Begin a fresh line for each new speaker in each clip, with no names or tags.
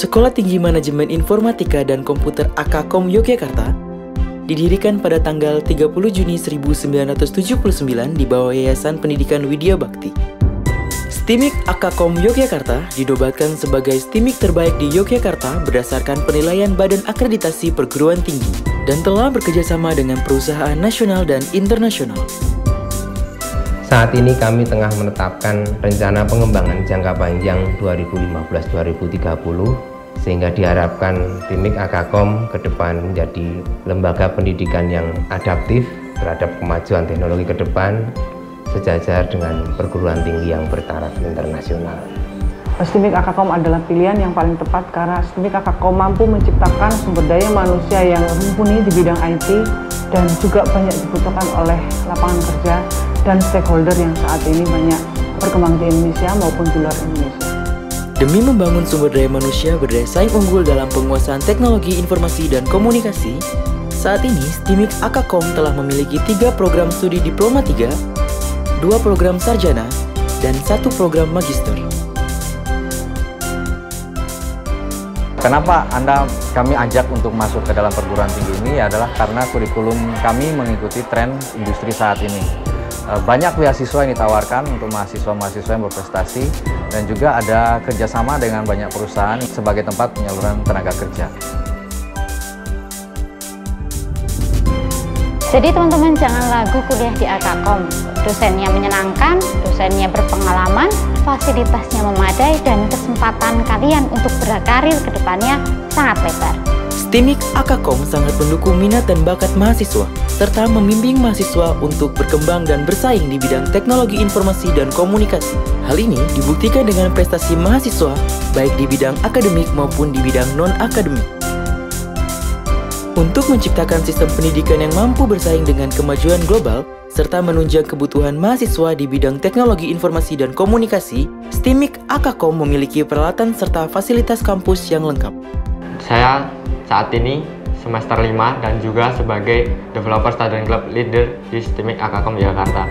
Sekolah Tinggi Manajemen Informatika dan Komputer Akakom Yogyakarta didirikan pada tanggal 30 Juni 1979 di bawah Yayasan Pendidikan Widya Bakti. STIMIK Akakom Yogyakarta didobatkan sebagai STIMIK terbaik di Yogyakarta berdasarkan penilaian Badan Akreditasi Perguruan Tinggi dan telah bekerjasama dengan perusahaan nasional dan internasional.
Saat ini kami tengah menetapkan rencana pengembangan jangka panjang 2015-2030 sehingga diharapkan Timik Akakom ke depan menjadi lembaga pendidikan yang adaptif terhadap kemajuan teknologi ke depan sejajar dengan perguruan tinggi yang bertaraf internasional.
Stimik Akakom adalah pilihan yang paling tepat karena Stimik Akakom mampu menciptakan sumber daya manusia yang mumpuni di bidang IT dan juga banyak dibutuhkan oleh lapangan kerja dan stakeholder yang saat ini banyak berkembang di Indonesia maupun di luar Indonesia.
Demi membangun sumber daya manusia berdaya saing unggul dalam penguasaan teknologi informasi dan komunikasi, saat ini STIMIK Akakom telah memiliki tiga program studi diploma 3, dua program sarjana, dan satu program magister.
Kenapa Anda kami ajak untuk masuk ke dalam perguruan tinggi ini adalah karena kurikulum kami mengikuti tren industri saat ini. Eh, banyak beasiswa yang ditawarkan untuk mahasiswa-mahasiswa yang berprestasi dan juga ada kerjasama dengan banyak perusahaan sebagai tempat penyaluran tenaga kerja.
Jadi teman-teman jangan lagu kuliah di Akakom. Dosennya menyenangkan, dosennya berpengalaman, fasilitasnya memadai, dan kesempatan kalian untuk berkarir ke depannya sangat lebar.
STIMIK Akakom sangat mendukung minat dan bakat mahasiswa, serta membimbing mahasiswa untuk berkembang dan bersaing di bidang teknologi informasi dan komunikasi. Hal ini dibuktikan dengan prestasi mahasiswa, baik di bidang akademik maupun di bidang non-akademik. Untuk menciptakan sistem pendidikan yang mampu bersaing dengan kemajuan global, serta menunjang kebutuhan mahasiswa di bidang teknologi informasi dan komunikasi, STIMIK Akakom memiliki peralatan serta fasilitas kampus yang lengkap.
Saya saat ini semester 5 dan juga sebagai developer student club leader di Stimik Akakom Jakarta.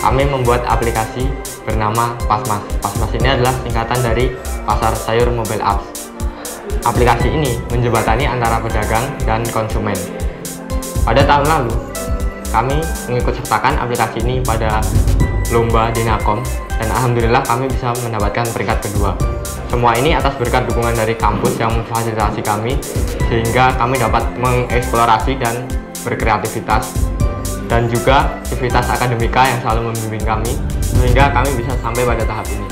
Kami membuat aplikasi bernama Pasmas. Pasmas ini adalah singkatan dari Pasar Sayur Mobile Apps. Aplikasi ini menjembatani antara pedagang dan konsumen. Pada tahun lalu, kami mengikut sertakan aplikasi ini pada lomba Dinakom dan alhamdulillah kami bisa mendapatkan peringkat kedua. Semua ini atas berkat dukungan dari kampus yang memfasilitasi kami sehingga kami dapat mengeksplorasi dan berkreativitas. Dan juga aktivitas akademika yang selalu membimbing kami sehingga kami bisa sampai pada tahap ini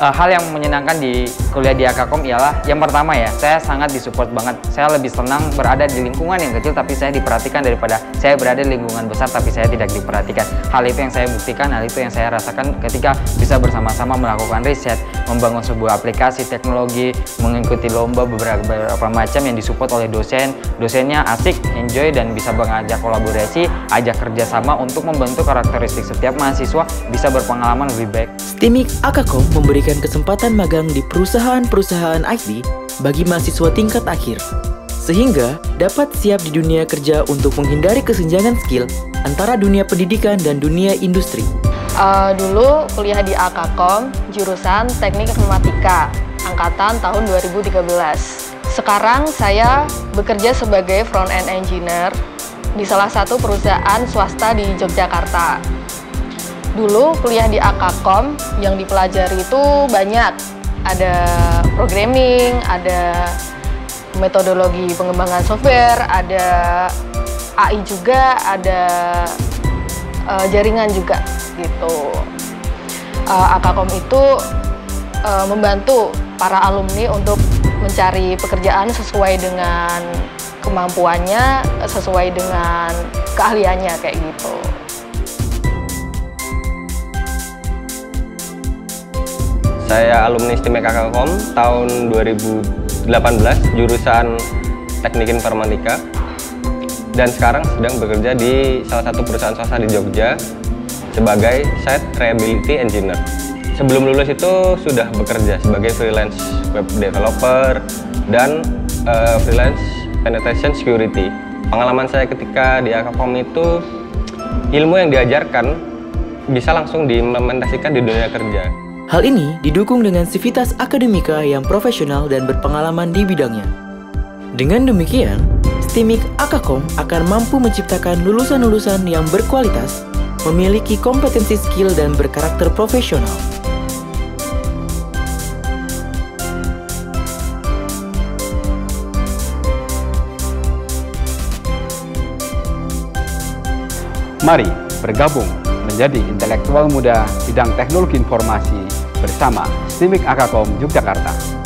uh, hal yang menyenangkan di kuliah di Akakom ialah yang pertama ya, saya sangat disupport banget. Saya lebih senang berada di lingkungan yang kecil tapi saya diperhatikan daripada saya berada di lingkungan besar tapi saya tidak diperhatikan. Hal itu yang saya buktikan, hal itu yang saya rasakan ketika bisa bersama-sama melakukan riset, membangun sebuah aplikasi teknologi, mengikuti lomba beberapa, beberapa macam yang disupport oleh dosen. Dosennya asik, enjoy dan bisa mengajak kolaborasi, ajak kerjasama untuk membentuk karakteristik setiap mahasiswa bisa berpengalaman lebih baik.
Stimik Akakom memberikan memberikan kesempatan magang di perusahaan-perusahaan IT bagi mahasiswa tingkat akhir, sehingga dapat siap di dunia kerja untuk menghindari kesenjangan skill antara dunia pendidikan dan dunia industri.
Uh, dulu kuliah di Akakom, jurusan Teknik Informatika, angkatan tahun 2013. Sekarang saya bekerja sebagai front-end engineer di salah satu perusahaan swasta di Yogyakarta. Dulu kuliah di Akakom yang dipelajari itu banyak. Ada programming, ada metodologi pengembangan software, ada AI juga, ada uh, jaringan juga gitu. Uh, Akakom itu uh, membantu para alumni untuk mencari pekerjaan sesuai dengan kemampuannya, sesuai dengan keahliannya kayak gitu.
Saya alumni STIMEK Kakakkom tahun 2018 jurusan Teknik Informatika dan sekarang sedang bekerja di salah satu perusahaan swasta di Jogja sebagai Site Reliability Engineer. Sebelum lulus itu sudah bekerja sebagai freelance web developer dan uh, freelance penetration security. Pengalaman saya ketika di Akakom itu ilmu yang diajarkan bisa langsung diimplementasikan di dunia kerja.
Hal ini didukung dengan sivitas akademika yang profesional dan berpengalaman di bidangnya. Dengan demikian, STIMIK Akakom akan mampu menciptakan lulusan-lulusan yang berkualitas, memiliki kompetensi skill dan berkarakter profesional.
Mari bergabung menjadi intelektual muda bidang teknologi informasi bersama STIMIK Akakom Yogyakarta.